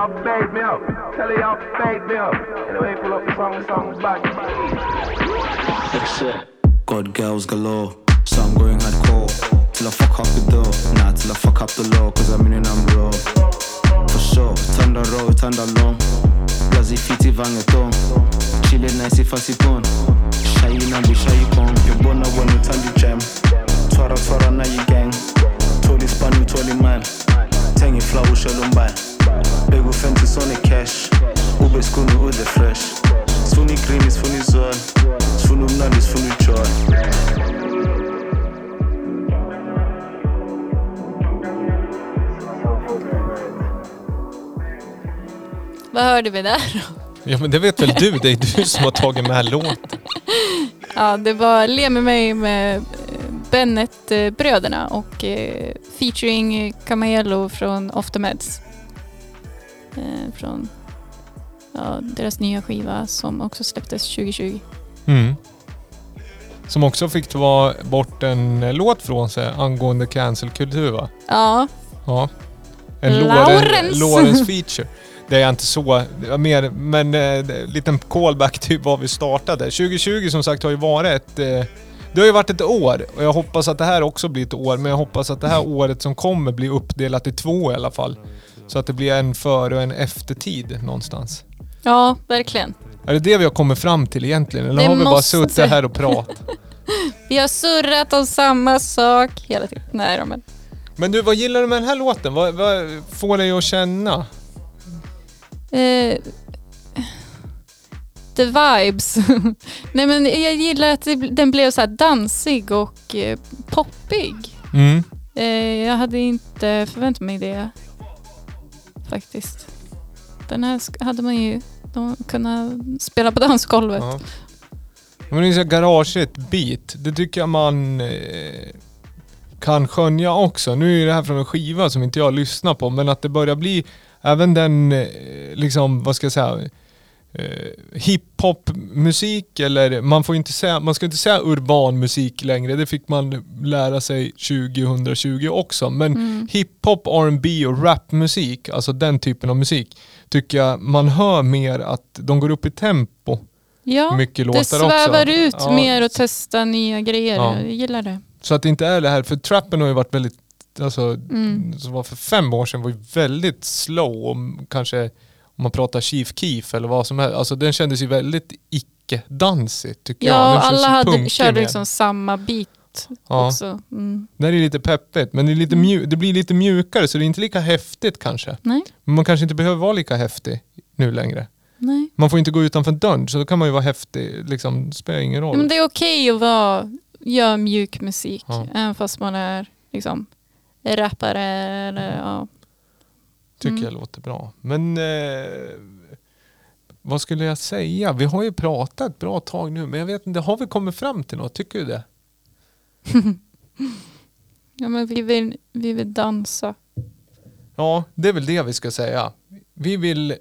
Y'all bait me up. Tell y'all bait me up. Anyway, pull up the song, the song's back. God girls galore, so I'm going hardcore. Till I fuck up the door, nah, till I fuck up the law, cause I'm in and I'm raw. For sure, tanda raw, tanda long. Blazi fiti vangeton. Chile nice pon. Shy na bu shy pon. You bona one tandi jam. Twara twara na yi gang. Toli span toli man. Tengi flow shalom Cash. Ube ude fresh. Sfuni sfuni zon. Sfuni. Vad hörde vi där då? Ja men det vet väl du? Det är du som har tagit med låten. Ja, det var Le med mig med eh, Bennett-bröderna och eh, featuring Camelo från Off the Meds. Eh, från ja, deras nya skiva som också släpptes 2020. Mm. Som också fick ta bort en eh, låt från sig angående cancelkultur va? Ja, Ja. En Laurens. Lorens feature. Det är inte så, var mer, men eh, liten callback till vad vi startade. 2020 som sagt har ju varit ett... Eh, det har ju varit ett år och jag hoppas att det här också blir ett år, men jag hoppas att det här året som kommer blir uppdelat i två i alla fall. Så att det blir en före och en eftertid någonstans. ja verkligen. Är det det vi har kommit fram till egentligen? Eller Det har vi bara suttit här och pratat? Vi har surrat om samma sak hela tiden. Nej då, men Men du, vad gillar du med den här låten? Vad, vad får dig att känna? Eh, the vibes. Nej men jag gillar att det, den blev så här dansig och eh, poppig. Mm. Eh, jag hade inte förväntat mig det faktiskt. Den här hade man ju de kunnat spela på dansgolvet. Ja. Men det är så garaget garageigt beat. Det tycker jag man eh, kan skönja också. Nu är det här från en skiva som inte jag lyssnar på, men att det börjar bli även den, eh, liksom, vad ska jag säga, eh, hiphop-musik eller man får inte säga, man ska inte säga urban musik längre. Det fick man lära sig 2020 också. Men Mm. hiphop, R&B och rapmusik, alltså den typen av musik, tycker jag man hör mer att de går upp i tempo Ja, mycket låtar det också. svävar ut Ja, mer och testar nya grejer. Ja. Jag gillar det. Så att det inte är det här, för trappen har ju varit väldigt, alltså, Mm. som var för fem år sedan var ju väldigt slow och kanske om man pratar Chief Keef eller vad som helst, alltså den kändes ju väldigt icke-dansig tycker jag. Ja, Den känns alla hade, körde liksom samma beat Ja. också. Mm. Det här är lite peppigt, men det, är lite mju- det blir lite mjukare så det är inte lika häftigt kanske. Nej, Men man kanske inte behöver vara lika häftig nu längre. nej. Man får inte gå utanför dörren så då kan man ju vara häftig, liksom, det spelar ingen roll. Ja, men det är okej att vara, göra mjuk musik, Ja. även fast man är liksom rappare eller ja. Tycker Mm. jag låter bra. Men eh, vad skulle jag säga? Vi har ju pratat ett bra tag nu, men jag vet inte, har vi kommit fram till något? Tycker du det? ja men vi vill, vi vill dansa. Ja, det är väl det vi ska säga. Vi vill,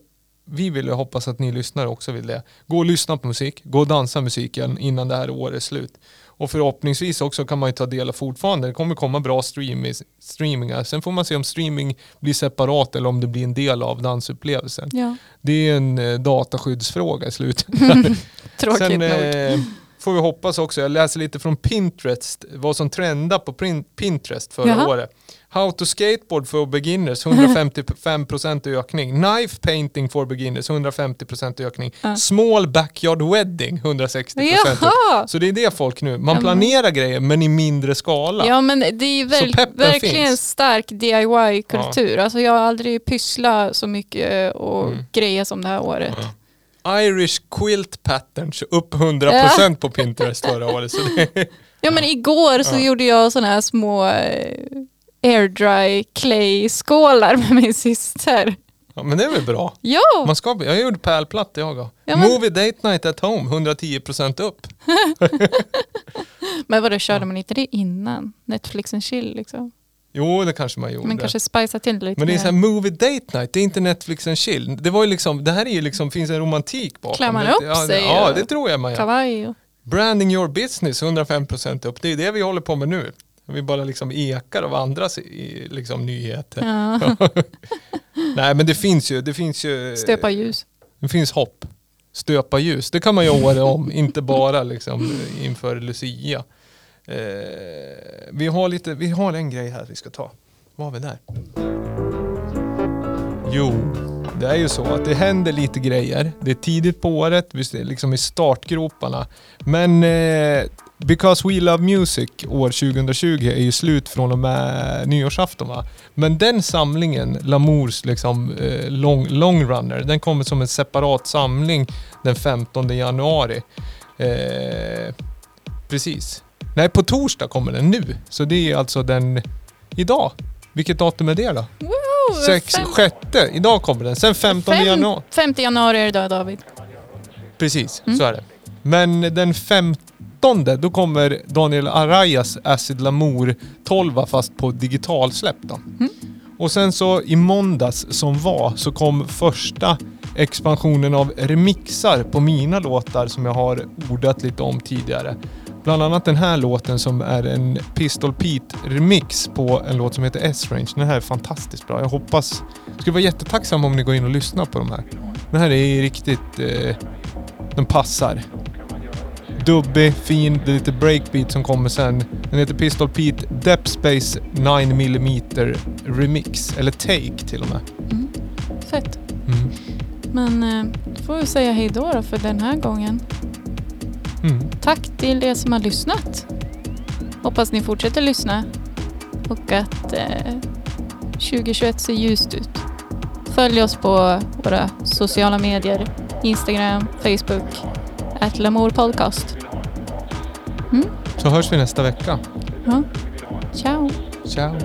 vi vill hoppas att ni lyssnare också vill det. Gå och lyssna på musik, gå och dansa musiken innan det här året är slut. Och förhoppningsvis också kan man ju ta del av fortfarande, det kommer komma bra streaming, streamingar. Sen får man se om streaming blir separat eller om det blir en del av dansupplevelsen. Ja, Det är en eh, dataskyddsfråga i slutändan. tråkigt Sen nog. eh, får vi hoppas också, jag läser lite från Pinterest, vad som trendar på Pinterest förra Jaha. året. How to skateboard for beginners, 155% ökning. Knife painting for beginners, 150% ökning. Ja. Small backyard wedding, 160%. Jaha! Så det är det folk nu, man Ja, planerar grejer men i mindre skala. Ja men det är peppen verkligen finns. stark DIY-kultur. Alltså jag har aldrig pysslat så mycket och Mm. grejer som det här året. Irish quilt patterns, upp 100% på Pinterest förra året. Så det, Ja men igår så Ja. gjorde jag sådana här små eh, airdry clay-skålar med min syster. ja, men det är väl bra. Ja! Man ska, jag gjorde pärlplatta jag också. Ja, men- Movie date night at home, 110% upp. Men vadå, körde man inte det innan? Netflix and chill liksom? Jo, det kanske man gjorde. Men kanske spicea till det lite Men det är mer. så här movie date night, det är inte Netflix and chill. Det var ju liksom, det här är ju liksom, finns en romantik bakom. Klär man upp ja, sig Ja, det tror jag man gör. Kavaj och... Branding your business, 105% upp. Det är det vi håller på med nu. Vi bara liksom ekar av andras liksom, nyheter. Ja. Nej men det finns ju, det finns ju... Stöpa ljus. Det finns hopp. Stöpa ljus, det kan man ju året om, inte bara liksom inför Lucia. Eh, vi, har lite, vi har en grej här vi ska ta. Vad har vi där? Jo, det är ju så att det händer lite grejer. Det är tidigt på året, vi är liksom i startgroparna. Men eh, Because We Love Music år 2020 är ju slut från och med nyårsafton va? Men den samlingen, Lamours liksom eh, long, long runner, den kommer som en separat samling den 15 januari. Eh, precis. Nej, på torsdag kommer den nu. Så det är alltså den idag. Vilket datum är det då? Woho! Sex, Fem- sjätte. Idag kommer den. Sen 15 fem- januari. 5 januari är det då David. Precis, Mm. så är det. Men den 15 då kommer Daniel Arayas Acid Lamour 12 fast på digitalsläpp då. Mm. Och sen så i måndags som var så kom första expansionen av remixar på mina låtar som jag har ordat lite om tidigare. Bland annat den här låten som är en Pistol Pete remix på en låt som heter S-Range. Den här är fantastiskt bra. Jag hoppas... Jag skulle vara jättetacksam om ni går in och lyssnar på de här. Den här är riktigt... Eh, den passar. Dubbig, fin, det är lite breakbeat som kommer sen. Den heter Pistol Pete Depth Space 9mm Remix. Eller Take till och med. Fett. Mm. Men eh, då får vi säga hej då, då för den här gången. Mm. Tack till er som har lyssnat. Hoppas ni fortsätter lyssna och att eh, 2021 ser ljust ut. Följ oss på våra sociala medier. Instagram, Facebook, at Lamour Podcast. Så hörs vi nästa vecka. Ja. Ciao! Ciao.